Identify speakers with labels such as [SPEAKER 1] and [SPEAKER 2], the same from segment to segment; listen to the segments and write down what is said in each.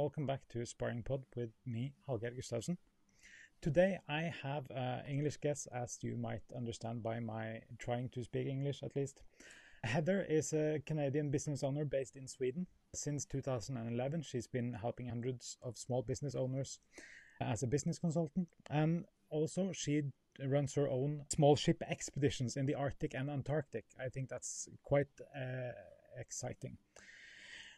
[SPEAKER 1] welcome back to Sparring Pod with me, Hallgeir Gustavsen. Today I have an English guest, as you might understand by my trying to speak English at least. Heather is a Canadian business owner based in Sweden. Since 2011, she's been helping hundreds of small business owners as a business consultant. And also, she runs her own small ship expeditions in the Arctic and Antarctic. I think that's quite uh, exciting.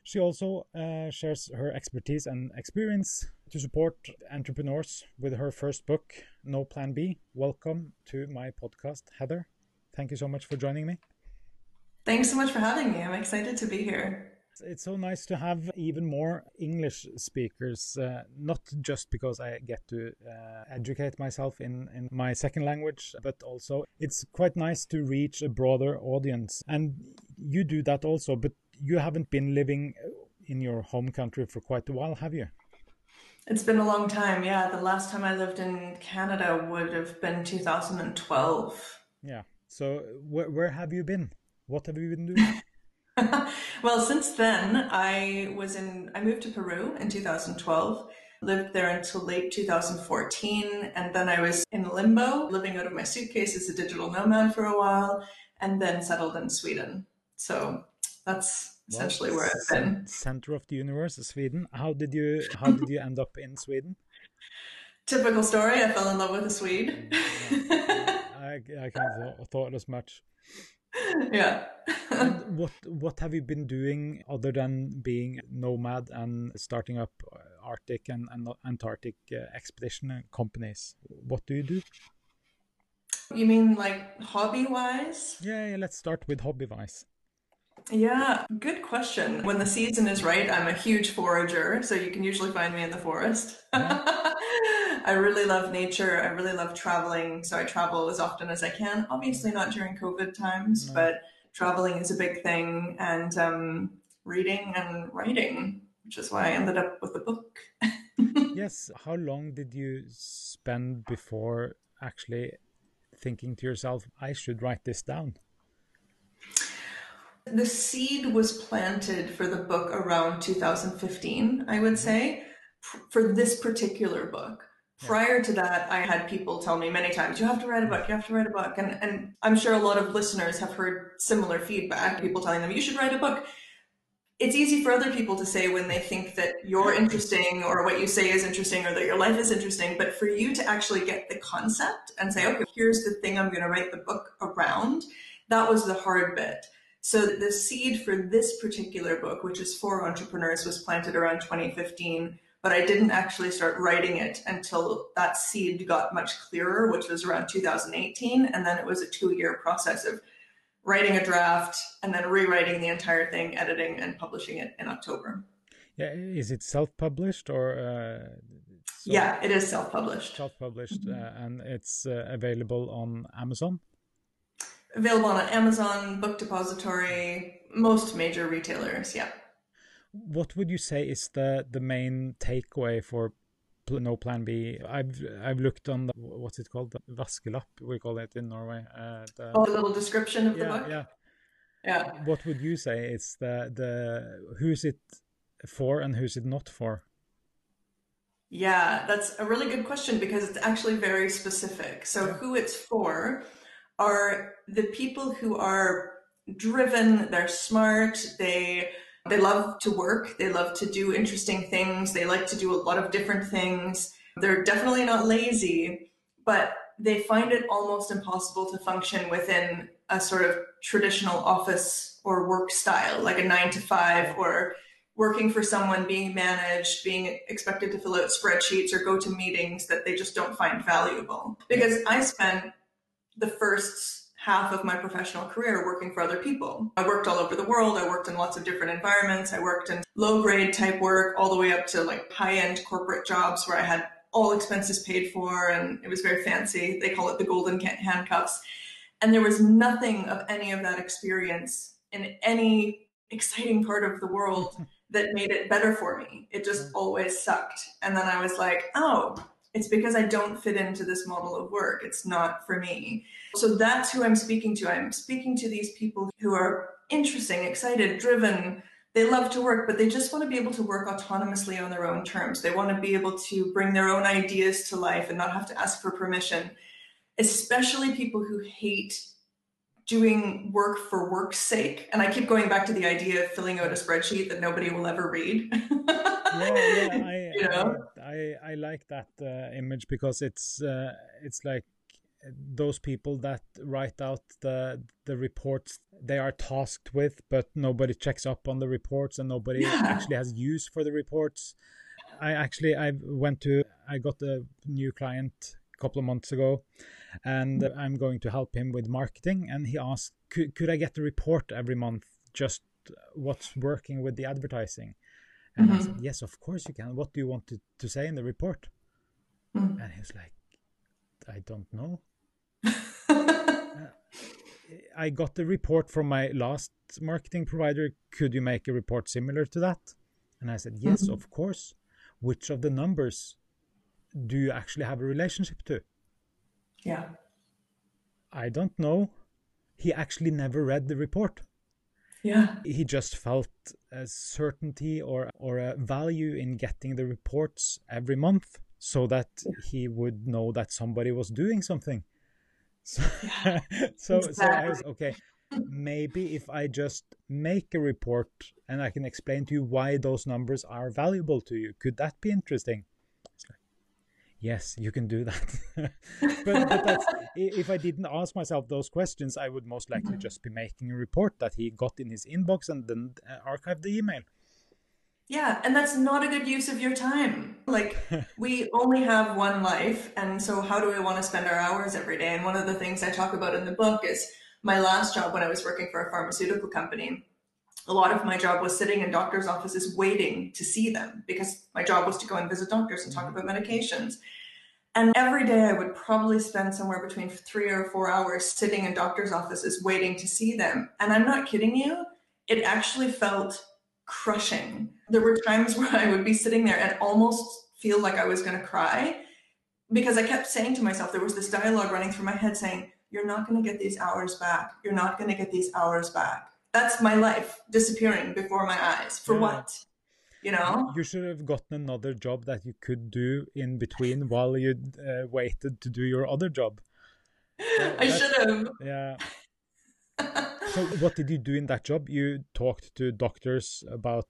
[SPEAKER 1] She also uh, shares her expertise and experience to support entrepreneurs with her first book, No Plan B. Welcome to my podcast, Heather. Thank you so much for joining me.
[SPEAKER 2] Thanks so much for having me. I'm excited to be here.
[SPEAKER 1] It's so nice to have even more English speakers, uh, not just because I get to uh, educate myself in, in my second language, but also it's quite nice to reach a broader audience. And you do that also, but you haven't been living uh, in your home country for quite a while, have you?
[SPEAKER 2] It's been a long time, yeah. The last time I lived in Canada would have been 2012.
[SPEAKER 1] Yeah. So wh where have you been? What have you been doing?
[SPEAKER 2] well, since then, I was in, I moved to Peru in 2012, lived there until late 2014, and then I was in limbo, living out of my suitcase as a digital nomad for a while, and then settled in Sweden. So that's essentially where I've been.
[SPEAKER 1] Center of the universe, is Sweden. How did you how did you end up in Sweden?
[SPEAKER 2] Typical story. I fell in love with a Swede.
[SPEAKER 1] I, I kind of thought as much.
[SPEAKER 2] Yeah.
[SPEAKER 1] and what what have you been doing other than being nomad and starting up Arctic and, and Antarctic uh, expedition companies? What do you do?
[SPEAKER 2] You mean like hobby wise?
[SPEAKER 1] Yeah, yeah, let's start with hobby wise.
[SPEAKER 2] Yeah, good question. When the season is right, I'm a huge forager, so you can usually find me in the forest. I really love nature. I really love traveling, so I travel as often as I can. Obviously, not during COVID times, but traveling is a big thing, and um, reading and writing, which is why I ended up with a book.
[SPEAKER 1] yes. How long did you spend before actually thinking to yourself, I should write this down?
[SPEAKER 2] The seed was planted for the book around 2015, I would mm-hmm. say, for this particular book. Prior to that, I had people tell me many times, you have to write a mm-hmm. book, you have to write a book. And, and I'm sure a lot of listeners have heard similar feedback, people telling them, you should write a book. It's easy for other people to say when they think that you're interesting or what you say is interesting or that your life is interesting. But for you to actually get the concept and say, okay, here's the thing I'm going to write the book around, that was the hard bit. So the seed for this particular book, which is for entrepreneurs, was planted around 2015, but I didn't actually start writing it until that seed got much clearer, which was around 2018. And then it was a two year process of writing a draft and then rewriting the entire thing, editing and publishing it in October.
[SPEAKER 1] Yeah, is it self-published or? Uh,
[SPEAKER 2] so yeah, it is self-published.
[SPEAKER 1] Self-published, mm -hmm. uh, and it's uh, available on Amazon
[SPEAKER 2] available on Amazon, Book Depository, most major retailers. Yeah.
[SPEAKER 1] What would you say is the the main takeaway for no plan B? I've I've looked on the, what's it called, the Vaskelapp we call it in Norway.
[SPEAKER 2] Uh, the, oh, the little description of
[SPEAKER 1] yeah,
[SPEAKER 2] the book.
[SPEAKER 1] Yeah.
[SPEAKER 2] Yeah.
[SPEAKER 1] What would you say is the the who's it for and who's it not for?
[SPEAKER 2] Yeah, that's a really good question because it's actually very specific. So yeah. who it's for are the people who are driven, they're smart, they they love to work, they love to do interesting things, they like to do a lot of different things. They're definitely not lazy, but they find it almost impossible to function within a sort of traditional office or work style, like a nine to five or working for someone, being managed, being expected to fill out spreadsheets or go to meetings that they just don't find valuable. Because I spent the first half of my professional career working for other people. I worked all over the world. I worked in lots of different environments. I worked in low grade type work all the way up to like high end corporate jobs where I had all expenses paid for and it was very fancy. They call it the golden handcuffs. And there was nothing of any of that experience in any exciting part of the world that made it better for me. It just mm. always sucked. And then I was like, oh, it's because I don't fit into this model of work. It's not for me. So that's who I'm speaking to. I'm speaking to these people who are interesting, excited, driven, they love to work, but they just want to be able to work autonomously on their own terms. They want to be able to bring their own ideas to life and not have to ask for permission, especially people who hate doing work for work's sake. And I keep going back to the idea of filling out a spreadsheet that nobody will ever read.
[SPEAKER 1] yeah, yeah, I, you know? I, I, like that uh, image because it's uh, it's like those people that write out the the reports they are tasked with, but nobody checks up on the reports and nobody yeah. actually has use for the reports. I actually I went to I got a new client a couple of months ago, and I'm going to help him with marketing. And he asked, could could I get the report every month, just what's working with the advertising? And mm-hmm. I said, yes, of course you can. What do you want to, to say in the report? Mm-hmm. And he was like, I don't know. I got the report from my last marketing provider. Could you make a report similar to that? And I said, Yes, mm-hmm. of course. Which of the numbers do you actually have a relationship to?
[SPEAKER 2] Yeah.
[SPEAKER 1] I don't know. He actually never read the report.
[SPEAKER 2] Yeah.
[SPEAKER 1] He just felt a certainty or, or a value in getting the reports every month so that he would know that somebody was doing something. So, yeah, so, exactly. so I was okay. Maybe if I just make a report and I can explain to you why those numbers are valuable to you, could that be interesting? Yes, you can do that. but, but if I didn't ask myself those questions, I would most likely just be making a report that he got in his inbox and then uh, archive the email.
[SPEAKER 2] Yeah, and that's not a good use of your time. Like, we only have one life. And so, how do we want to spend our hours every day? And one of the things I talk about in the book is my last job when I was working for a pharmaceutical company. A lot of my job was sitting in doctors' offices waiting to see them because my job was to go and visit doctors and talk mm-hmm. about medications. And every day I would probably spend somewhere between three or four hours sitting in doctors' offices waiting to see them. And I'm not kidding you, it actually felt crushing. There were times where I would be sitting there and almost feel like I was going to cry because I kept saying to myself, there was this dialogue running through my head saying, You're not going to get these hours back. You're not going to get these hours back. That's my life disappearing before my eyes. For yeah. what? You know?
[SPEAKER 1] You should have gotten another job that you could do in between while you uh, waited to do your other job.
[SPEAKER 2] So I should have.
[SPEAKER 1] Yeah so what did you do in that job? You talked to doctors about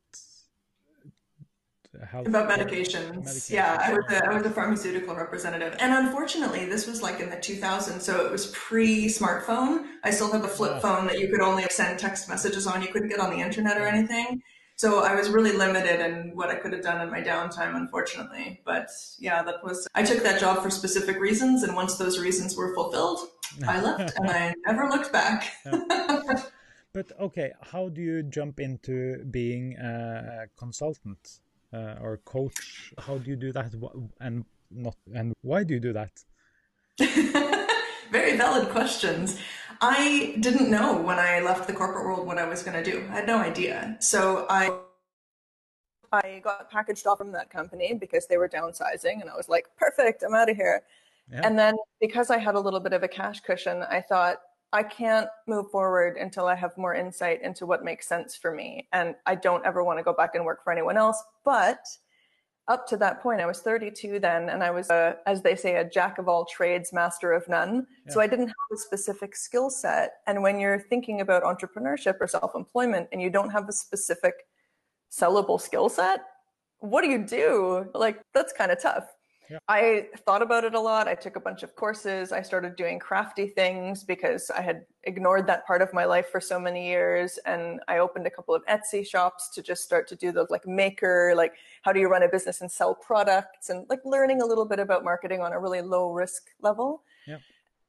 [SPEAKER 2] health about medications. Yeah, I was a, I was a pharmaceutical representative, and unfortunately, this was like in the 2000s, so it was pre-smartphone. I still have a flip phone that you could only send text messages on. You couldn't get on the internet or anything. So I was really limited in what I could have done in my downtime, unfortunately. But yeah, that was, I took that job for specific reasons. And once those reasons were fulfilled, I left and I never looked back.
[SPEAKER 1] but okay, how do you jump into being a consultant uh, or coach? How do you do that? And not, and why do you do that?
[SPEAKER 2] Very valid questions. I didn't know when I left the corporate world what I was going to do. I had no idea. So I I got packaged off from that company because they were downsizing and I was like, "Perfect, I'm out of here." Yeah. And then because I had a little bit of a cash cushion, I thought I can't move forward until I have more insight into what makes sense for me. And I don't ever want to go back and work for anyone else, but up to that point, I was 32 then, and I was, a, as they say, a jack of all trades, master of none. Yeah. So I didn't have a specific skill set. And when you're thinking about entrepreneurship or self employment and you don't have a specific sellable skill set, what do you do? Like, that's kind of tough. Yeah. I thought about it a lot. I took a bunch of courses. I started doing crafty things because I had ignored that part of my life for so many years. And I opened a couple of Etsy shops to just start to do the like maker, like how do you run a business and sell products and like learning a little bit about marketing on a really low risk level. Yeah.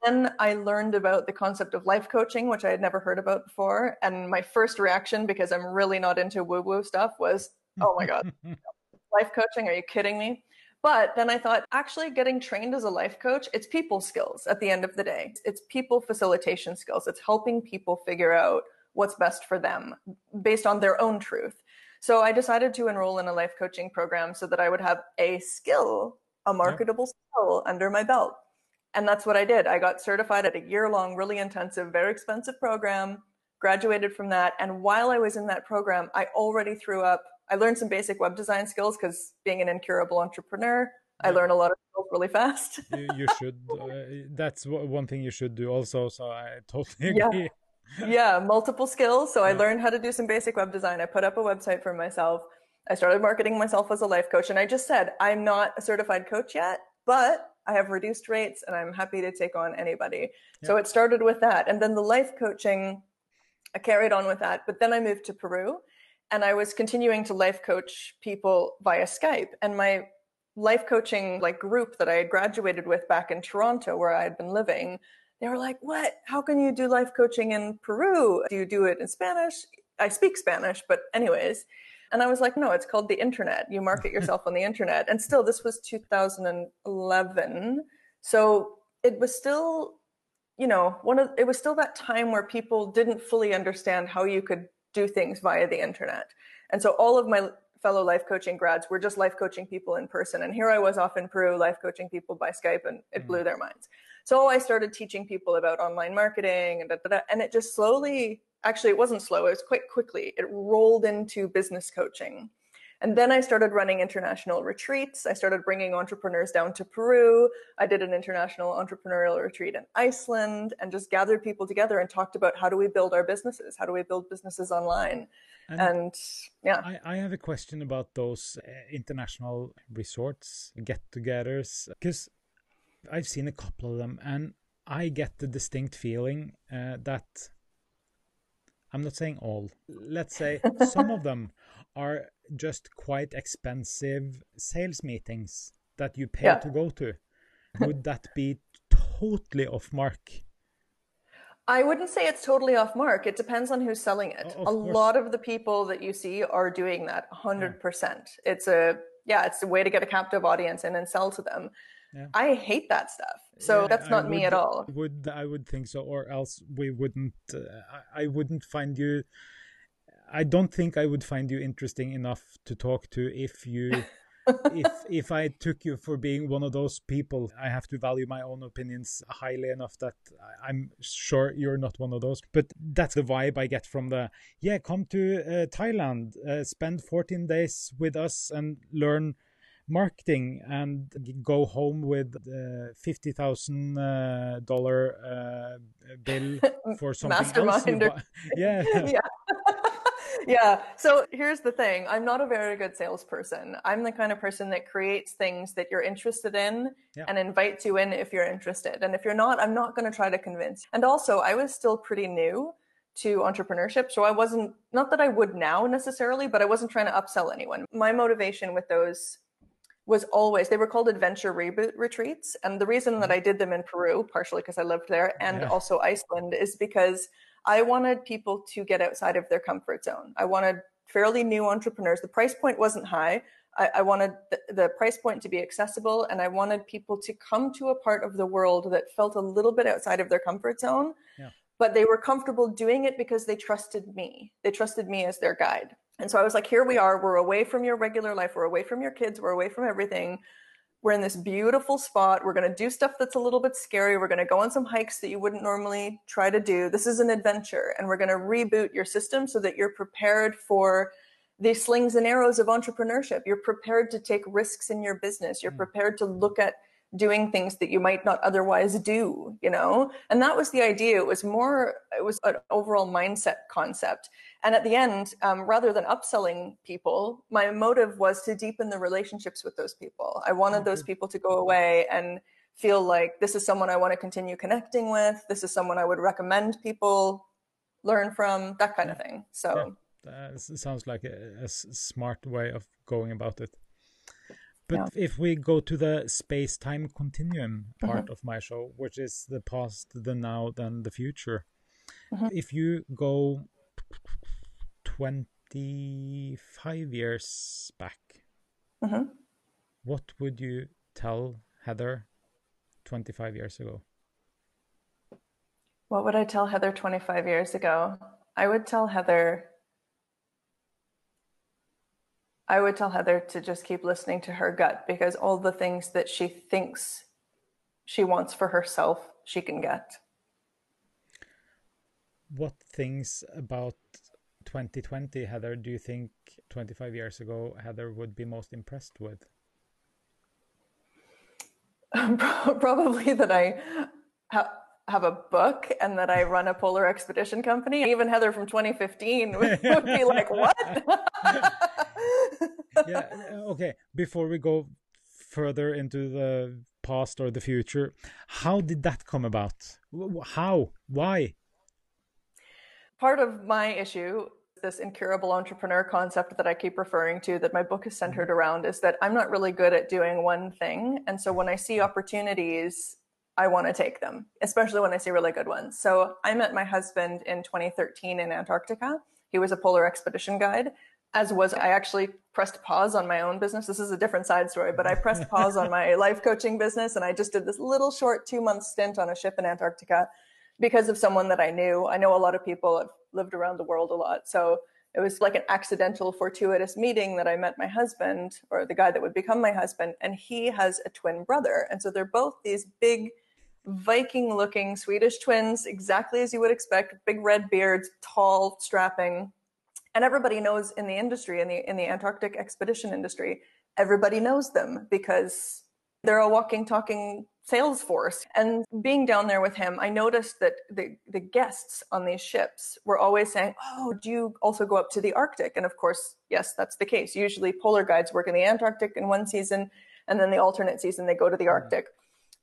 [SPEAKER 2] Then I learned about the concept of life coaching, which I had never heard about before. And my first reaction, because I'm really not into woo woo stuff, was, oh my God, life coaching? Are you kidding me? But then I thought, actually, getting trained as a life coach, it's people skills at the end of the day. It's people facilitation skills. It's helping people figure out what's best for them based on their own truth. So I decided to enroll in a life coaching program so that I would have a skill, a marketable skill under my belt. And that's what I did. I got certified at a year long, really intensive, very expensive program, graduated from that. And while I was in that program, I already threw up. I learned some basic web design skills because being an incurable entrepreneur, I learn a lot of skills really fast.
[SPEAKER 1] you, you, should. Uh, that's one thing you should do also. So I totally agree.
[SPEAKER 2] Yeah, yeah multiple skills. So yeah. I learned how to do some basic web design. I put up a website for myself. I started marketing myself as a life coach. And I just said, I'm not a certified coach yet, but I have reduced rates and I'm happy to take on anybody. Yeah. So it started with that. And then the life coaching, I carried on with that. But then I moved to Peru and I was continuing to life coach people via Skype. And my life coaching like group that I had graduated with back in Toronto where I had been living, they were like, "What? How can you do life coaching in Peru? Do you do it in Spanish?" I speak Spanish, but anyways, and I was like, "No, it's called the internet. You market yourself on the internet." And still this was 2011. So it was still you know, one of it was still that time where people didn't fully understand how you could do things via the internet. And so all of my fellow life coaching grads were just life coaching people in person. And here I was off in Peru, life coaching people by Skype, and it mm. blew their minds. So I started teaching people about online marketing and da, da, da, and it just slowly, actually, it wasn't slow, it was quite quickly, it rolled into business coaching. And then I started running international retreats. I started bringing entrepreneurs down to Peru. I did an international entrepreneurial retreat in Iceland and just gathered people together and talked about how do we build our businesses? How do we build businesses online? And, and yeah.
[SPEAKER 1] I, I, have a question about those uh, international resorts, get togethers, because I've seen a couple of them and I get the distinct feeling uh, that I'm not saying all, let's say some of them are just quite expensive sales meetings that you pay yeah. to go to. Would that be totally off mark?
[SPEAKER 2] I wouldn't say it's totally off mark. It depends on who's selling it. Oh, a course. lot of the people that you see are doing that 100%. Yeah. It's a yeah, it's a way to get a captive audience in and sell to them. Yeah. I hate that stuff. So yeah, that's not
[SPEAKER 1] would,
[SPEAKER 2] me at all.
[SPEAKER 1] Would I would think so or else we wouldn't uh, I, I wouldn't find you I don't think I would find you interesting enough to talk to if you if if I took you for being one of those people. I have to value my own opinions highly enough that I'm sure you're not one of those. But that's the vibe I get from the yeah, come to uh, Thailand, uh, spend 14 days with us and learn marketing and go home with a fifty thousand uh, dollar uh, bill for something else.
[SPEAKER 2] yeah. yeah yeah. So here's the thing I'm not a very good salesperson. I'm the kind of person that creates things that you're interested in yeah. and invites you in if you're interested. And if you're not, I'm not going to try to convince. And also, I was still pretty new to entrepreneurship. So I wasn't, not that I would now necessarily, but I wasn't trying to upsell anyone. My motivation with those was always they were called adventure reboot retreats and the reason that mm-hmm. i did them in peru partially because i lived there and yeah. also iceland is because I wanted people to get outside of their comfort zone. I wanted fairly new entrepreneurs. The price point wasn't high. I, I wanted the, the, price point to be accessible, and I wanted people to come to a part of the world that felt a little bit outside of their comfort zone. Yeah. But they were comfortable doing it because they trusted me. They trusted me as their guide. And so I was like, here we are. We're away from your regular life. We're away from your kids. We're away from everything we're in this beautiful spot. We're going to do stuff that's a little bit scary. We're going to go on some hikes that you wouldn't normally try to do. This is an adventure, and we're going to reboot your system so that you're prepared for the slings and arrows of entrepreneurship. You're prepared to take risks in your business. You're mm. prepared to look at doing things that you might not otherwise do, you know? And that was the idea. It was more, it was an overall mindset concept. And at the end, um, rather than upselling people, my motive was to deepen the relationships with those people. I wanted mm-hmm. those people to go away and feel like this is someone I want to continue connecting with. This is someone I would recommend people learn from, that kind of thing. So
[SPEAKER 1] yeah. that sounds like a, a smart way of going about it. But yeah. if we go to the space time continuum part mm-hmm. of my show, which is the past, the now, then the future, mm-hmm. if you go 25 years back, mm-hmm. what would you tell Heather 25 years ago?
[SPEAKER 2] What would I tell Heather 25 years ago? I would tell Heather I would tell Heather to just keep listening to her gut because all the things that she thinks she wants for herself, she can get.
[SPEAKER 1] what things about 2020, Heather, do you think 25 years ago Heather would be most impressed with?
[SPEAKER 2] Probably that I ha have a book and that I run a polar expedition company. Even Heather from 2015 would, would be like, "What?"
[SPEAKER 1] yeah. Okay. Before we go further into the past or the future, how did that come about? How? Why?
[SPEAKER 2] Part of my issue this incurable entrepreneur concept that I keep referring to that my book is centered mm-hmm. around is that I'm not really good at doing one thing. And so when I see opportunities, I want to take them, especially when I see really good ones. So I met my husband in 2013 in Antarctica. He was a polar expedition guide, as was I actually pressed pause on my own business. This is a different side story, but I mm-hmm. pressed pause on my life coaching business and I just did this little short two month stint on a ship in Antarctica because of someone that I knew. I know a lot of people have lived around the world a lot. So it was like an accidental, fortuitous meeting that I met my husband or the guy that would become my husband. And he has a twin brother. And so they're both these big, Viking looking Swedish twins, exactly as you would expect, big red beards, tall, strapping. And everybody knows in the industry, in the in the Antarctic expedition industry, everybody knows them because they're a walking, talking sales force And being down there with him, I noticed that the, the guests on these ships were always saying, Oh, do you also go up to the Arctic? And of course, yes, that's the case. Usually polar guides work in the Antarctic in one season, and then the alternate season they go to the mm-hmm. Arctic.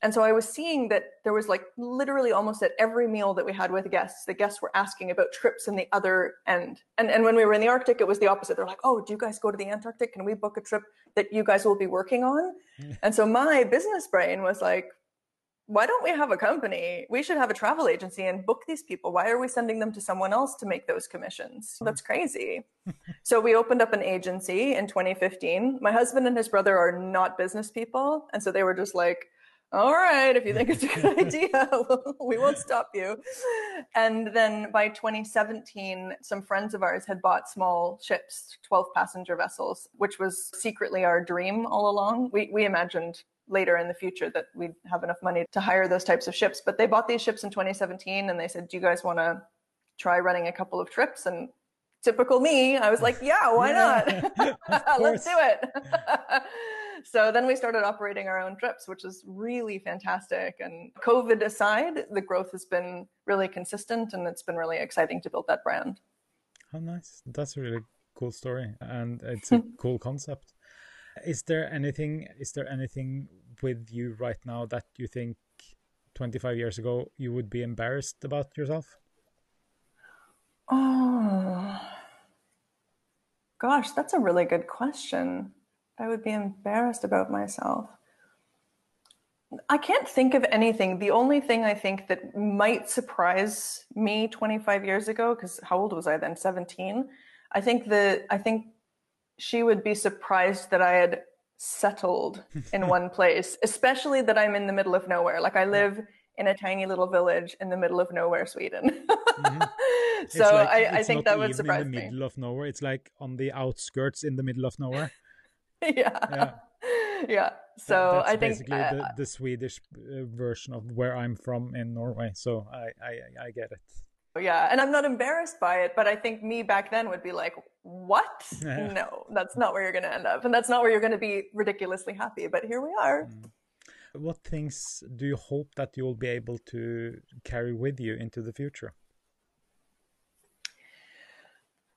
[SPEAKER 2] And so I was seeing that there was like literally almost at every meal that we had with guests, the guests were asking about trips in the other end. And, and when we were in the Arctic, it was the opposite. They're like, oh, do you guys go to the Antarctic? Can we book a trip that you guys will be working on? and so my business brain was like, why don't we have a company? We should have a travel agency and book these people. Why are we sending them to someone else to make those commissions? Hmm. That's crazy. so we opened up an agency in 2015. My husband and his brother are not business people. And so they were just like, all right, if you think it's a good idea, we won't stop you. And then by 2017, some friends of ours had bought small ships, 12 passenger vessels, which was secretly our dream all along. We, we imagined later in the future that we'd have enough money to hire those types of ships. But they bought these ships in 2017 and they said, Do you guys want to try running a couple of trips? And typical me, I was like, Yeah, why not? Let's do it. So then we started operating our own trips, which is really fantastic. And COVID aside, the growth has been really consistent and it's been really exciting to build that brand.
[SPEAKER 1] How nice. That's a really cool story. And it's a cool concept. Is there anything is there anything with you right now that you think 25 years ago you would be embarrassed about yourself?
[SPEAKER 2] Oh. Gosh, that's a really good question. I would be embarrassed about myself. I can't think of anything. The only thing I think that might surprise me 25 years ago, because how old was I then? 17. I think that I think she would be surprised that I had settled in one place, especially that I'm in the middle of nowhere. Like I live in a tiny little village in the middle of nowhere, Sweden. mm-hmm. So like, I, I, think that would surprise
[SPEAKER 1] me. In the
[SPEAKER 2] me.
[SPEAKER 1] middle of nowhere, it's like on the outskirts in the middle of nowhere.
[SPEAKER 2] yeah. Yeah. Yeah. So
[SPEAKER 1] That's
[SPEAKER 2] I think
[SPEAKER 1] basically uh, the, the Swedish uh, version of where I'm from in Norway. So I, I, I get it.
[SPEAKER 2] Yeah, and I'm not embarrassed by it, but I think me back then would be like, "What? no, that's not where you're going to end up, and that's not where you're going to be ridiculously happy." But here we are. Mm.
[SPEAKER 1] What things do you hope that you'll be able to carry with you into the future?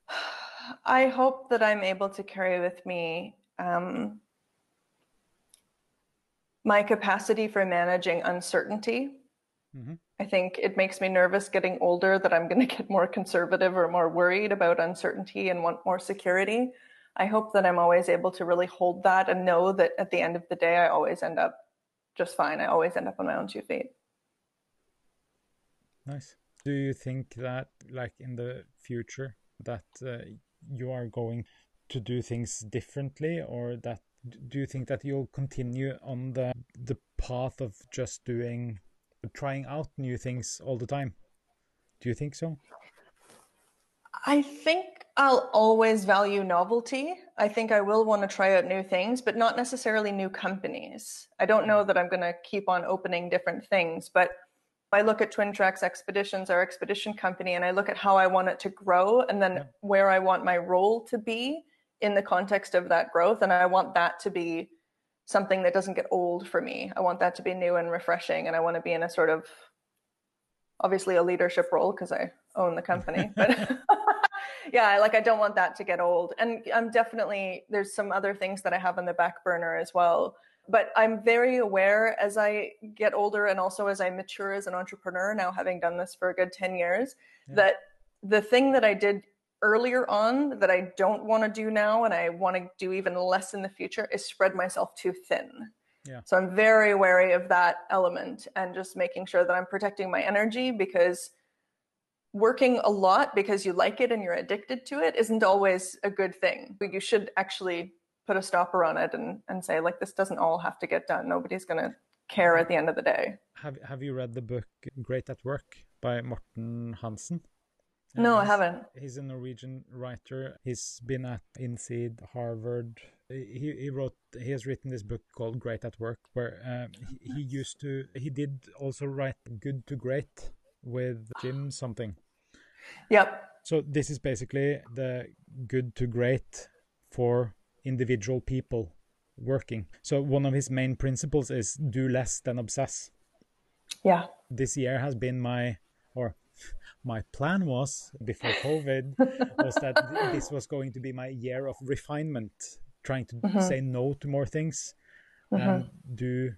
[SPEAKER 2] I hope that I'm able to carry with me um, my capacity for managing uncertainty. Mm-hmm. I think it makes me nervous getting older that I'm going to get more conservative or more worried about uncertainty and want more security. I hope that I'm always able to really hold that and know that at the end of the day, I always end up just fine. I always end up on my own two feet.
[SPEAKER 1] Nice. Do you think that, like in the future, that uh, you are going to do things differently, or that do you think that you'll continue on the the path of just doing trying out new things all the time. Do you think so?
[SPEAKER 2] I think I'll always value novelty. I think I will want to try out new things, but not necessarily new companies. I don't know that I'm going to keep on opening different things, but I look at Twin Tracks Expeditions, our expedition company, and I look at how I want it to grow and then yeah. where I want my role to be in the context of that growth. And I want that to be something that doesn't get old for me. I want that to be new and refreshing. And I want to be in a sort of obviously a leadership role because I own the company. But yeah, like I don't want that to get old. And I'm definitely, there's some other things that I have on the back burner as well but I'm very aware as I get older and also as I mature as an entrepreneur, now having done this for a good 10 years, yeah. that the thing that I did earlier on that I don't want to do now and I want to do even less in the future is spread myself too thin. Yeah. So I'm very wary of that element and just making sure that I'm protecting my energy because working a lot because you like it and you're addicted to it isn't always a good thing. You should actually put a stopper on it and, and say like this doesn't all have to get done nobody's going to care at the end of the day
[SPEAKER 1] have have you read the book great at work by morten hansen
[SPEAKER 2] no i haven't
[SPEAKER 1] he's a norwegian writer he's been at INSEAD harvard he, he wrote he has written this book called great at work where um, he, he used to he did also write good to great with jim something
[SPEAKER 2] yep
[SPEAKER 1] so this is basically the good to great for individual people working. So one of his main principles is do less than obsess.
[SPEAKER 2] Yeah.
[SPEAKER 1] This year has been my my plan was before COVID was that this was going to be my year of refinement, trying to mm-hmm. say no to more things mm-hmm. and do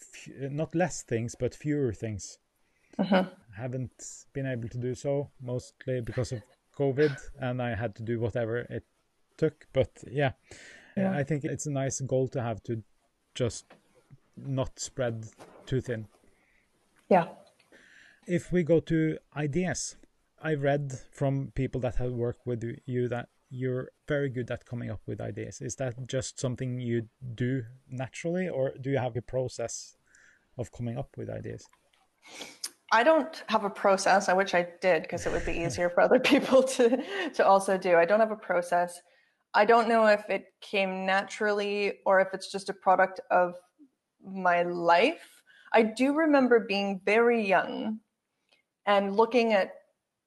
[SPEAKER 1] f- not less things but fewer things. Mm-hmm. Haven't been able to do so mostly because of COVID, and I had to do whatever it took. But yeah, yeah. I think it's a nice goal to have to just not spread too thin.
[SPEAKER 2] Yeah.
[SPEAKER 1] If we go to ideas, I read from people that have worked with you that you're very good at coming up with ideas. Is that just something you do naturally, or do you have a process of coming up with ideas?
[SPEAKER 2] I don't have a process. I wish I did because it would be easier for other people to to also do. I don't have a process. I don't know if it came naturally or if it's just a product of my life. I do remember being very young and looking at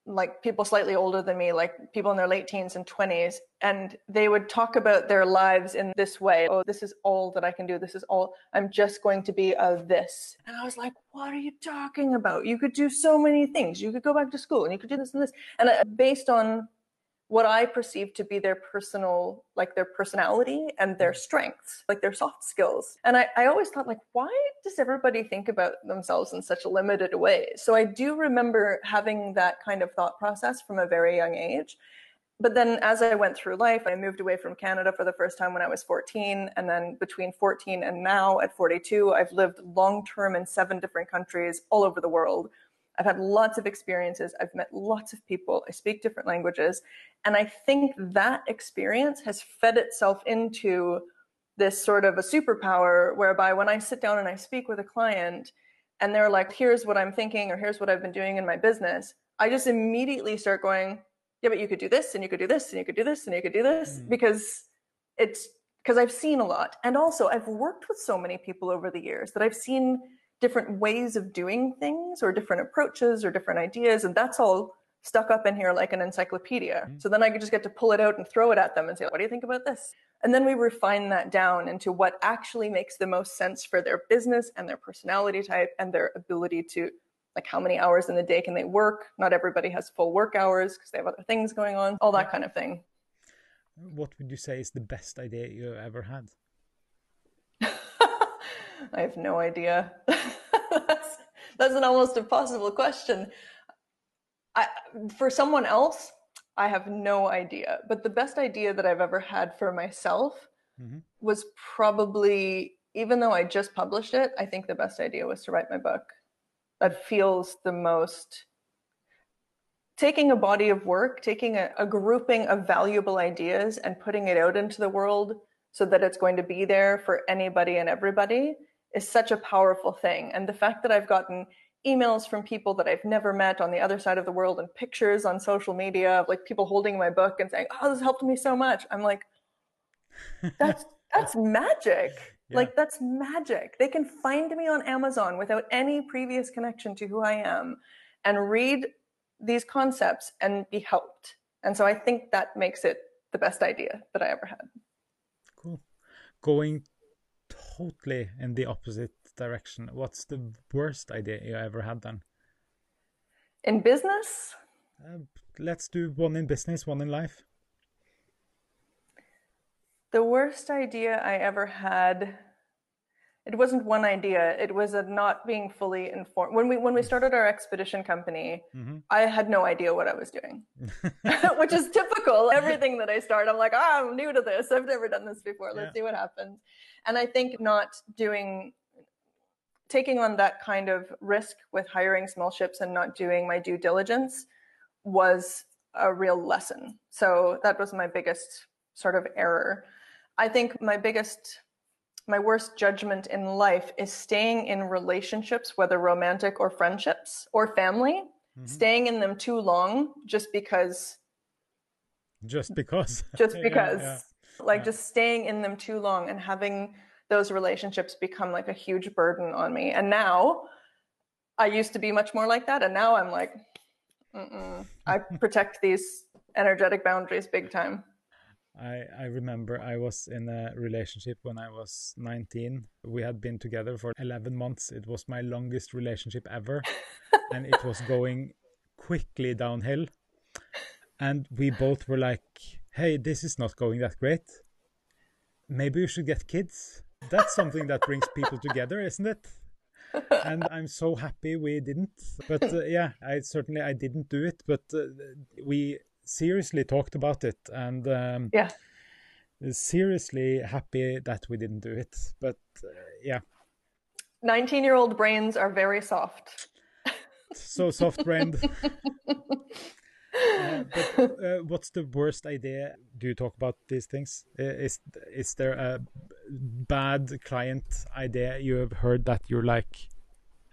[SPEAKER 2] like people slightly older than me, like people in their late teens and 20s, and they would talk about their lives in this way. Oh, this is all that I can do. This is all I'm just going to be of this. And I was like, what are you talking about? You could do so many things. You could go back to school and you could do this and this. And uh, based on what I perceive to be their personal, like their personality and their mm. strengths, like their soft skills. And I, I always thought, like, why does everybody think about themselves in such a limited way? So I do remember having that kind of thought process from a very young age. But then as I went through life, I moved away from Canada for the first time when I was 14. And then between 14 and now at 42, I've lived long term in seven different countries all over the world I've had lots of experiences. I've met lots of people. I speak different languages. And I think that experience has fed itself into this sort of a superpower whereby when I sit down and I speak with a client and they're like, here's what I'm thinking or here's what I've been doing in my business, I just immediately start going, yeah, but you could do this and you could do this and you could do this and you could do this mm. because it's because I've seen a lot. And also, I've worked with so many people over the years that I've seen different ways of doing things or different approaches or different ideas. And that's all stuck up in here like an encyclopedia. Mm-hmm. So then I could just get to pull it out and throw it at them and say, what do you think about this? And then we refine that down into what actually makes the most sense for their business and their personality type and their ability to like how many hours in the day can they work? Not everybody has full work hours because they have other things going on, all that kind of thing.
[SPEAKER 1] What would you say is the best idea you ever had?
[SPEAKER 2] I have no idea. that's, that's an almost impossible question. I, for someone else, I have no idea. But the best idea that I've ever had for myself mm-hmm. was probably, even though I just published it, I think the best idea was to write my book. That feels the most taking a body of work, taking a, a, grouping of valuable ideas and putting it out into the world so that it's going to be there for anybody and everybody is such a powerful thing. And the fact that I've gotten emails from people that I've never met on the other side of the world and pictures on social media of like people holding my book and saying, "Oh, this helped me so much." I'm like, that's that's magic. Yeah. Like that's magic. They can find me on Amazon without any previous connection to who I am and read these concepts and be helped. And so I think that makes it the best idea that I ever had.
[SPEAKER 1] Cool. Going totally in the opposite direction. What's the worst idea you ever had then?
[SPEAKER 2] In business?
[SPEAKER 1] Uh, let's do one in business, one in life.
[SPEAKER 2] The worst idea I ever had it wasn't one idea. It was a not being fully informed. When we when we started our expedition company mm-hmm. i had no idea what i was doing which is typical. Everything that i start i'm like oh, i'm new to this. I've never done this before. Let's yeah. see what happens. And i think not doing taking on that kind of risk with hiring small ships and not doing my due diligence was a real lesson. So that was my biggest sort of error. I think my biggest my worst judgment in life is staying in relationships, whether romantic or friendships or family, mm-hmm. staying in them too long just because.
[SPEAKER 1] Just because.
[SPEAKER 2] just because. yeah, yeah. Like yeah. just staying in them too long and having those relationships become like a huge burden on me. And now I used to be much more like that. And now I'm like, I protect these energetic boundaries big time.
[SPEAKER 1] I, I remember I was in a relationship when I was 19. We had been together for 11 months. It was my longest relationship ever. and it was going quickly downhill. And we both were like, hey, this is not going that great. Maybe we should get kids. That's something that brings people together, isn't it? and I'm so happy we didn't. But uh, yeah, I certainly I didn't do it. But uh, we seriously talked about it and um,
[SPEAKER 2] yeah.
[SPEAKER 1] seriously happy that we didn't do it but uh, yeah.
[SPEAKER 2] 19 year old brains are very soft.
[SPEAKER 1] So soft brained uh, but uh, what's the worst idea do you talk about these things? Is is there a bad client idea you have heard that you're like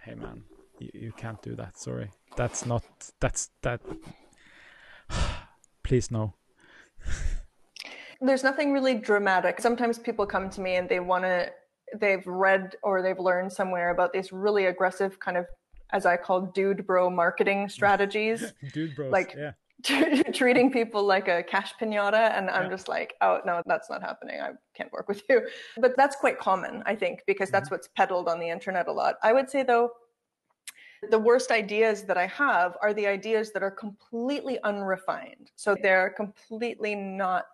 [SPEAKER 1] hey man you, you can't do that. Sorry. That's not that's that Please no.
[SPEAKER 2] There's nothing really dramatic. Sometimes people come to me and they want to, they've read or they've learned somewhere about these really aggressive kind of, as I call dude bro marketing strategies.
[SPEAKER 1] dude bros,
[SPEAKER 2] like
[SPEAKER 1] yeah.
[SPEAKER 2] treating people like a cash pinata and i'm yeah. just like oh no that's not happening i can't work with you but that's quite common i think because that's mm-hmm. what's peddled on the internet a lot i would say though the worst ideas that I have are the ideas that are completely unrefined. So they're completely not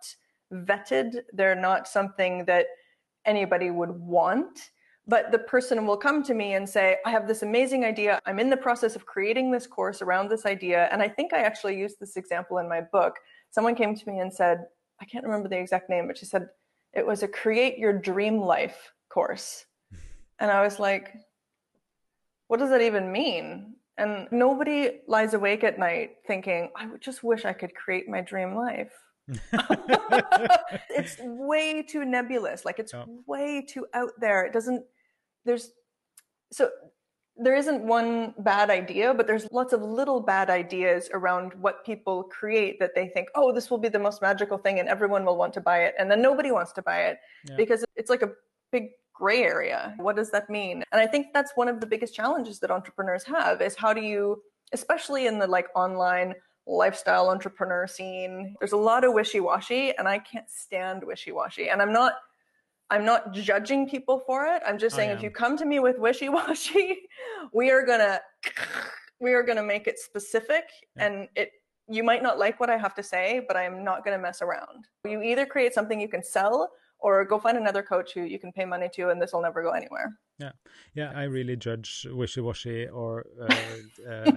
[SPEAKER 2] vetted. They're not something that anybody would want. But the person will come to me and say, I have this amazing idea. I'm in the process of creating this course around this idea. And I think I actually used this example in my book. Someone came to me and said, I can't remember the exact name, but she said, it was a create your dream life course. And I was like, what does that even mean? And nobody lies awake at night thinking, I would just wish I could create my dream life. it's way too nebulous. Like it's oh. way too out there. It doesn't, there's, so there isn't one bad idea, but there's lots of little bad ideas around what people create that they think, oh, this will be the most magical thing and everyone will want to buy it. And then nobody wants to buy it yeah. because it's like a big gray area. What does that mean? And I think that's one of the biggest challenges that entrepreneurs have is how do you, especially in the like online lifestyle entrepreneur scene, there's a lot of wishy-washy and I can't stand wishy-washy. And I'm not I'm not judging people for it. I'm just oh, saying if you come to me with wishy-washy, we are going to we are going to make it specific yeah. and it you might not like what I have to say, but I am not going to mess around. You either create something you can sell or go find another coach who you can pay money to and this will never go anywhere.
[SPEAKER 1] Yeah. Yeah i really judge wishy-washy or uh, uh, uh,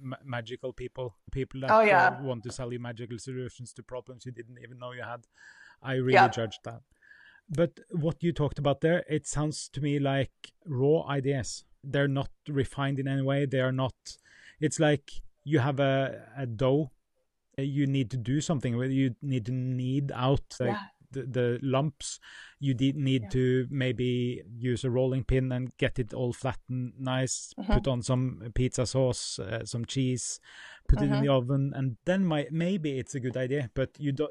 [SPEAKER 1] ma magical people people that
[SPEAKER 2] oh, yeah.
[SPEAKER 1] want to sell you magical solutions to problems you didn't even know you had. I really yeah. judge that. But what you talked about there it sounds to me like raw ideas. They're not refined in any way. They are not it's like you have a, a dough. You need to do something with you need to knead out like yeah the, the lumps, you did need yeah. to maybe use a rolling pin and get it all flattened nice. Mm-hmm. Put on some pizza sauce, uh, some cheese, put mm-hmm. it in the mm-hmm. oven, and then my, maybe it's a good idea. But you do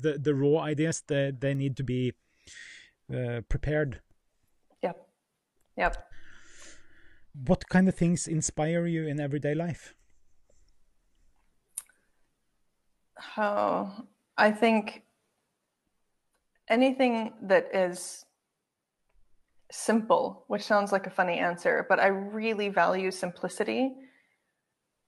[SPEAKER 1] the the raw ideas they they need to be uh, prepared
[SPEAKER 2] Yep.
[SPEAKER 1] What kind of things inspire you in everyday life?
[SPEAKER 2] Oh, I think anything that is simple, which sounds like a funny answer, but I really value simplicity.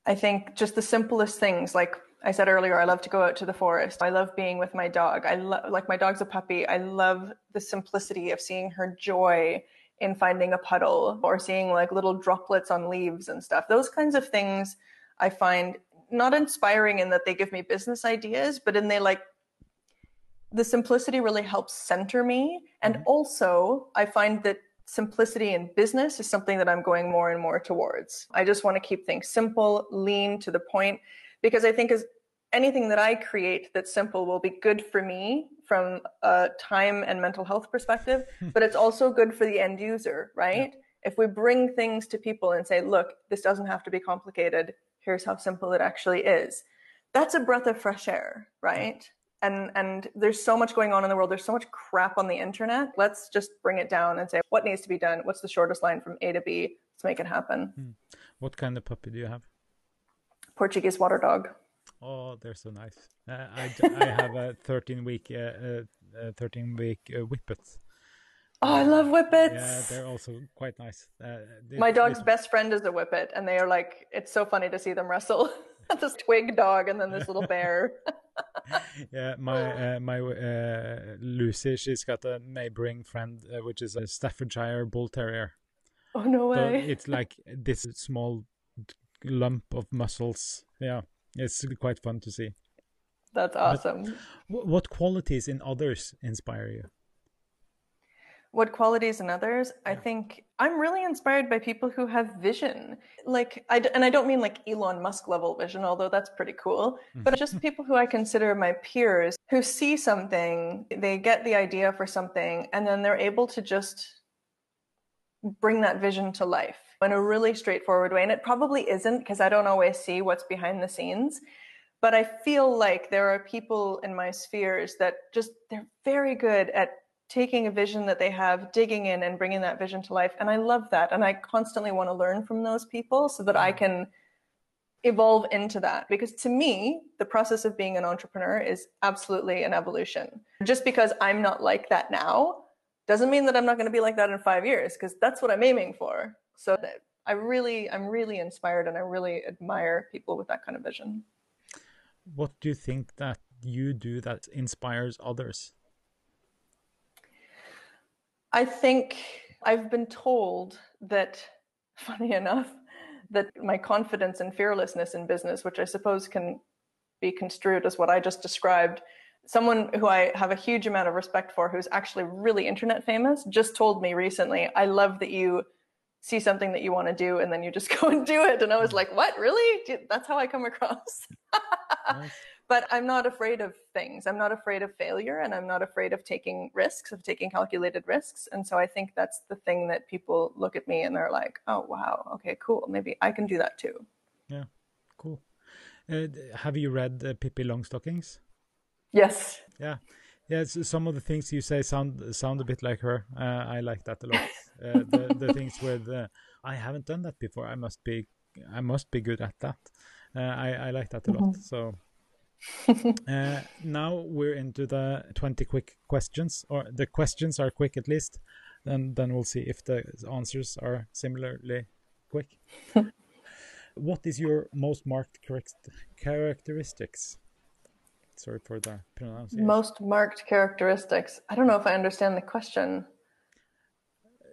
[SPEAKER 2] I think just the simplest things, like I said earlier, I love to go out to the forest. I love being with my dog. I love, like my dog's a puppy. I love the simplicity of seeing her joy in finding a puddle or seeing like little droplets on leaves and stuff. Those kinds of things I find not inspiring in that they give me business ideas, but in they like the simplicity really helps center me. And mm-hmm. also, I find that simplicity in business is something that I'm going more and more towards. I just want to keep things simple, lean to the point, because I think as anything that I create that's simple will be good for me from a time and mental health perspective, but it's also good for the end user, right? Yeah. If we bring things to people and say, look, this doesn't have to be complicated, here's how simple it actually is. That's a breath of fresh air, right? And and there's so much going on in the world. There's so much crap on the internet. Let's just bring it down and say what needs to be done. What's the shortest line from A to B? Let's make it happen. Hmm.
[SPEAKER 1] What kind of puppy do you have?
[SPEAKER 2] Portuguese water dog.
[SPEAKER 1] Oh, they're so nice. Uh, I, I have a 13 week uh, uh, 13 week uh, whippet.
[SPEAKER 2] Oh, I love whippets.
[SPEAKER 1] Yeah, they're also quite nice. Uh,
[SPEAKER 2] My dog's best friend is a whippet, and they are like, it's so funny to see them wrestle. this twig dog and then this little bear.
[SPEAKER 1] yeah, my uh, my uh, Lucy, she's got a neighboring friend uh, which is a Staffordshire Bull Terrier.
[SPEAKER 2] Oh no way!
[SPEAKER 1] So it's like this small lump of muscles. Yeah, it's quite fun to see.
[SPEAKER 2] That's awesome.
[SPEAKER 1] But what qualities in others inspire you?
[SPEAKER 2] What qualities in others i think i'm really inspired by people who have vision. Like I, and i don't mean like elon musk level vision although that's pretty cool mm-hmm. but just people who i consider my peers who see something they get the idea for something and then they're able to just bring that vision to life in a really straightforward way. And it probably isn't because i don't always see what's behind the scenes but i feel like there are people in my spheres that just they're very good at taking a vision that they have, digging in and bringing that vision to life. And I love that. And I constantly want to learn from those people so that I mm. can evolve into that. Because to me, the process of being an entrepreneur is absolutely an evolution. Just because I'm not like that now doesn't mean that I'm not going to be like that in five years, because that's what I'm aiming for. So I really, I'm really inspired and I really admire people with that kind of vision.
[SPEAKER 1] What do you think that you do that inspires others?
[SPEAKER 2] I think I've been told that, funny enough, that my confidence and fearlessness in business, which I suppose can be construed as what I just described, someone who I have a huge amount of respect for, who's actually really internet famous, just told me recently, I love that you see something that you want to do and then you just go and do it. And I was like, what, really? That's how I come across. nice but I'm not afraid of things. I'm not afraid of failure and I'm not afraid of taking risks, of taking calculated risks. And so I think that's the thing that people look at me and they're like, oh, wow, okay, cool. Maybe I can do that too.
[SPEAKER 1] Yeah, cool. Uh, have you read uh, Pippi Longstockings?
[SPEAKER 2] Yes.
[SPEAKER 1] Yeah. Yeah, some of the things you say sound sound a bit like her. Uh, I like that a lot. Uh, the the things with uh, I haven't done that before. I must be I must be good at that. Uh, I I like that a lot. Mm-hmm. So uh, now we're into the 20 quick questions, or the questions are quick at least. and then we'll see if the answers are similarly quick. what is your most marked characteristics? Sorry for the pronunciation.
[SPEAKER 2] Most marked characteristics. I don't know if I understand the question.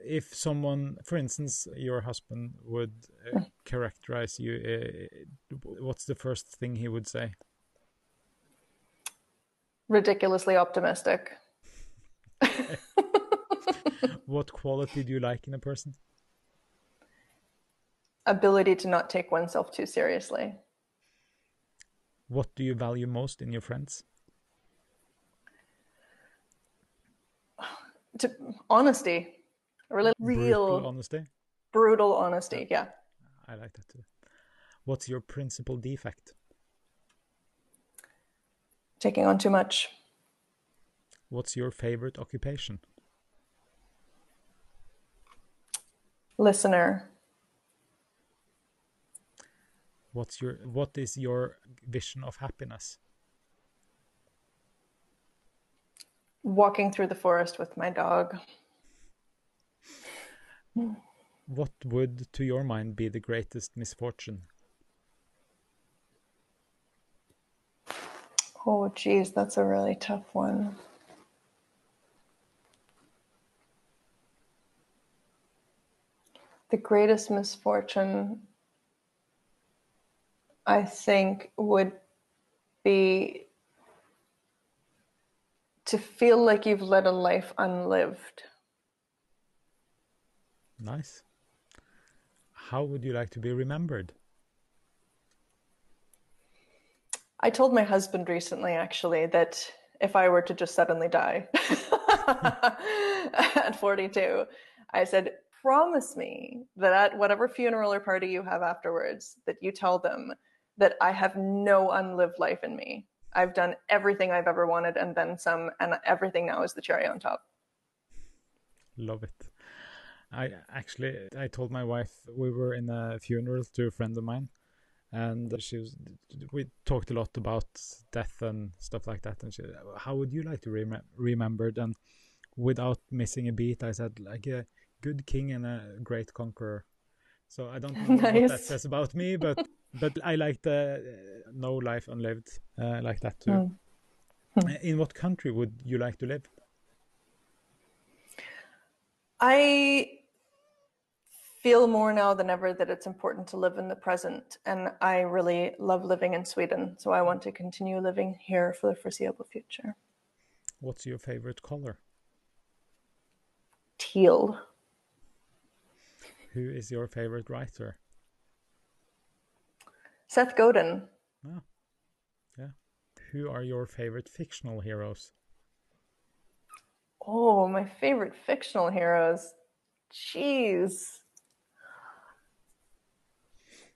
[SPEAKER 1] If someone, for instance, your husband would uh, characterize you, uh, what's the first thing he would say?
[SPEAKER 2] Ridiculously optimistic.
[SPEAKER 1] what quality do you like in a person?
[SPEAKER 2] Ability to not take oneself too seriously.
[SPEAKER 1] What do you value most in your friends?
[SPEAKER 2] To, honesty. Really
[SPEAKER 1] real brutal honesty.
[SPEAKER 2] Brutal honesty, yeah.
[SPEAKER 1] I like that too. What's your principal defect?
[SPEAKER 2] Taking on too much.
[SPEAKER 1] What's your favorite occupation?
[SPEAKER 2] Listener.
[SPEAKER 1] What's your what is your vision of happiness?
[SPEAKER 2] Walking through the forest with my dog.
[SPEAKER 1] What would, to your mind, be the greatest misfortune?
[SPEAKER 2] Oh, geez, that's a really tough one. The greatest misfortune, I think, would be to feel like you've led a life unlived.
[SPEAKER 1] Nice. How would you like to be remembered?
[SPEAKER 2] I told my husband recently, actually, that if I were to just suddenly die at 42, I said, promise me that at whatever funeral or party you have afterwards, that you tell them that I have no unlived life in me. I've done everything I've ever wanted and then some, and everything now is the cherry on top.
[SPEAKER 1] Love it. I actually I told my wife we were in a funeral to a friend of mine, and she was we talked a lot about death and stuff like that. And she how would you like to be rem- remembered? And without missing a beat i said like a good king and a great conqueror. So i don't know nice. what that says about me but but i like the uh, no life unlived uh, like that too. Mm. in what country would you like to live?
[SPEAKER 2] I feel more now than ever that it's important to live in the present. And I really love living in Sweden. So I want to continue living here for the foreseeable future.
[SPEAKER 1] What's your favorite color?
[SPEAKER 2] Teal.
[SPEAKER 1] Who is your favorite writer?
[SPEAKER 2] Seth Godin.
[SPEAKER 1] Oh, yeah. Who are your favorite fictional heroes?
[SPEAKER 2] Oh, my favorite fictional heroes. Jeez.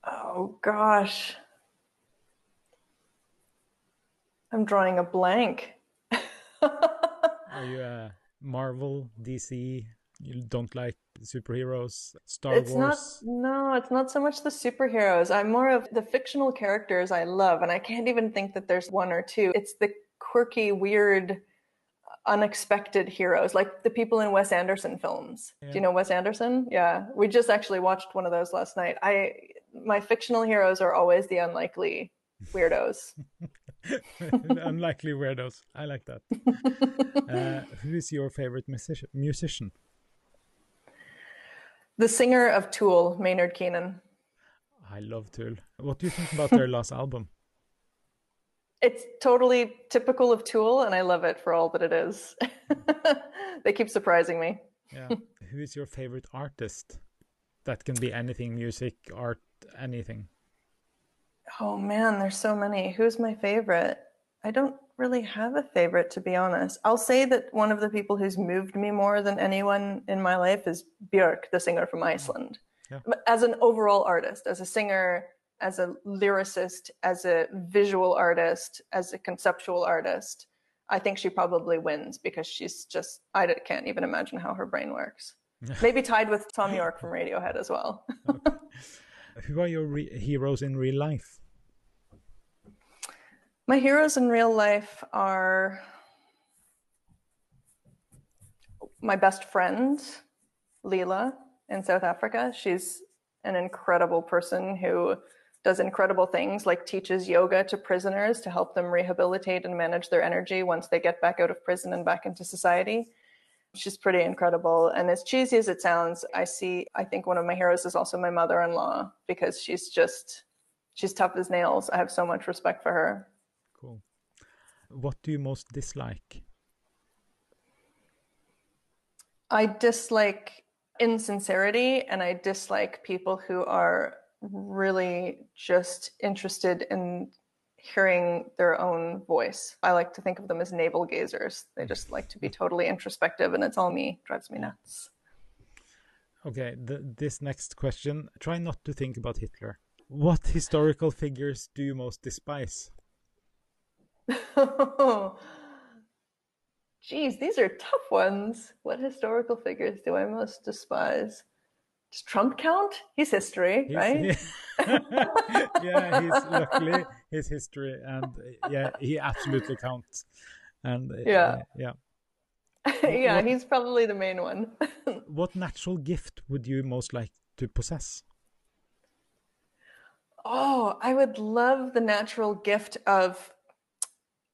[SPEAKER 2] Oh gosh. I'm drawing a blank.
[SPEAKER 1] Are you a Marvel, DC? You don't like superheroes, Star
[SPEAKER 2] it's
[SPEAKER 1] Wars?
[SPEAKER 2] Not, no, it's not so much the superheroes. I'm more of the fictional characters I love, and I can't even think that there's one or two. It's the quirky, weird, unexpected heroes, like the people in Wes Anderson films. Yeah. Do you know Wes Anderson? Yeah, we just actually watched one of those last night. I my fictional heroes are always the unlikely weirdos.
[SPEAKER 1] unlikely weirdos. I like that. uh, who is your favorite musician?
[SPEAKER 2] The singer of Tool, Maynard Keenan.
[SPEAKER 1] I love Tool. What do you think about their last album?
[SPEAKER 2] It's totally typical of Tool, and I love it for all that it is. they keep surprising me.
[SPEAKER 1] yeah. Who is your favorite artist? That can be anything music, art, anything.
[SPEAKER 2] Oh man, there's so many. Who's my favorite? I don't really have a favorite to be honest. I'll say that one of the people who's moved me more than anyone in my life is Björk, the singer from mm-hmm. Iceland. Yeah. As an overall artist, as a singer, as a lyricist, as a visual artist, as a conceptual artist, I think she probably wins because she's just, I can't even imagine how her brain works. Maybe tied with Thom Yorke from Radiohead as well. okay.
[SPEAKER 1] Who are your heroes in real life?
[SPEAKER 2] My heroes in real life are my best friend, Leela, in South Africa. She's an incredible person who does incredible things like teaches yoga to prisoners to help them rehabilitate and manage their energy once they get back out of prison and back into society. She's pretty incredible. And as cheesy as it sounds, I see, I think one of my heroes is also my mother in law because she's just, she's tough as nails. I have so much respect for her.
[SPEAKER 1] Cool. What do you most dislike?
[SPEAKER 2] I dislike insincerity and I dislike people who are really just interested in hearing their own voice. I like to think of them as navel gazers. They hmm. just like to be totally introspective and it's all me. Drives me nuts.
[SPEAKER 1] Okay, the, this next question try not to think about Hitler. What historical figures do you most despise?
[SPEAKER 2] Geez, these are tough ones. What historical figures do I most despise? does Trump count? He's history,
[SPEAKER 1] He's-
[SPEAKER 2] right?
[SPEAKER 1] yeah, he's luckily his history, and uh, yeah, he absolutely counts. And uh,
[SPEAKER 2] Yeah.
[SPEAKER 1] yeah.
[SPEAKER 2] yeah,
[SPEAKER 1] What-
[SPEAKER 2] he's probably the main one.
[SPEAKER 1] What natural gift would you most like to possess?
[SPEAKER 2] Oh, I would love the natural gift of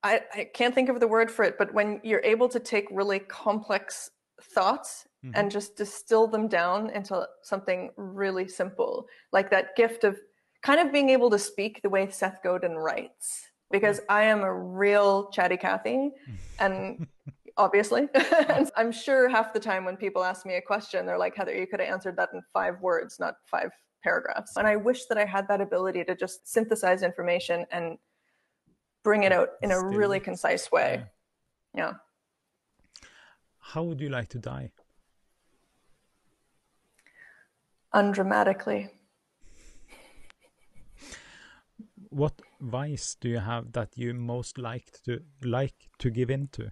[SPEAKER 2] I, I can't think of the word for it, but when you're able to take really complex thoughts
[SPEAKER 1] Mhm.
[SPEAKER 2] and just distill them down into something really simple, like that gift of kind of being able to speak the way Seth Godin writes. Because mm. I am a real chatty Cathy, and obviously, and I'm sure half the time when people ask me a question, they're like, Heather, you could have answered that in five words, not five paragraphs. And I wish that I had that ability to just synthesize information and bring it out in a really concise way.
[SPEAKER 1] Yeah.
[SPEAKER 2] Yeah.
[SPEAKER 1] How would you like to die?
[SPEAKER 2] Undramatically.
[SPEAKER 1] What vice do you have that you most like to like to give into?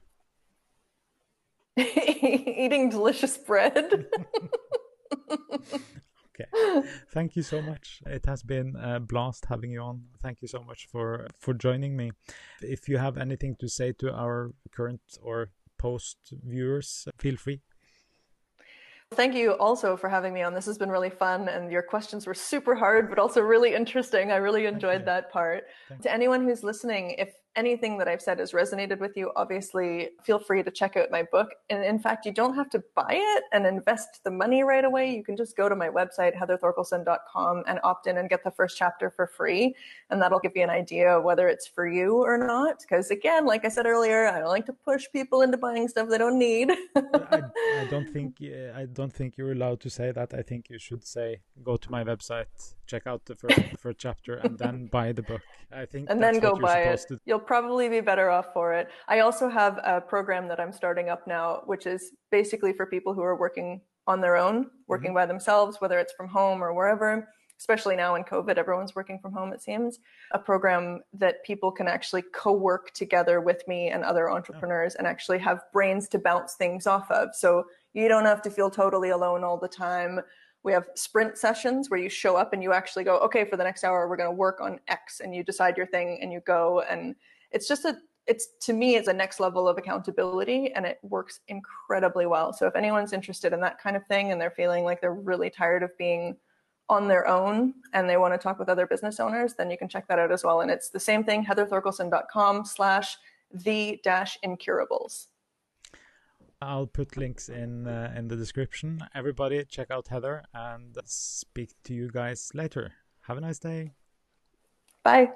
[SPEAKER 2] Eating delicious bread.
[SPEAKER 1] Okay. Thank you so much. It has been a blast having you on. Thank you so much for for joining me. If you have anything to say to our current or post viewers, feel free.
[SPEAKER 2] Thank you also for having me on. This has been really fun, and your questions were super hard, but also really interesting. I really enjoyed that part.
[SPEAKER 1] Thank
[SPEAKER 2] To anyone who's listening, if anything that I've said has resonated with you, obviously feel free to check out my book. And in fact, you don't have to buy it and invest the money right away. You can just go to my website, heatherthorkelson.com, and opt in and get the first chapter for free. And that'll give you an idea of whether it's for you or not. Because again, like I said earlier, I don't like to push people into buying stuff they don't need.
[SPEAKER 1] I, I don't think I don't think you're allowed to say that. I think you should say go to my website, check out the first, first chapter, and then buy the book. I think
[SPEAKER 2] and
[SPEAKER 1] that's
[SPEAKER 2] then go buy it. You'll probably be better off for it. I also have a program that I'm starting up now, which is basically for people who are working on their own, working mm-hmm. by themselves, whether it's from home or wherever. Especially now in COVID, everyone's working from home, it seems. A program that people can actually co work together with me and other entrepreneurs and actually have brains to bounce things off of. So you don't have to feel totally alone all the time. We have sprint sessions where you show up and you actually go, okay, for the next hour, we're going to work on X and you decide your thing and you go. And it's just a, it's to me, it's a next level of accountability and it works incredibly well. So if anyone's interested in that kind of thing and they're feeling like they're really tired of being on their own and they want to talk with other business owners, then you can check that out as well. And it's the same thing, heatherthorkelson.com slash the dash incurables.
[SPEAKER 1] I'll put links in uh, in the description. Everybody, check out Heather and speak to you guys later. Have a nice day.
[SPEAKER 2] Bye.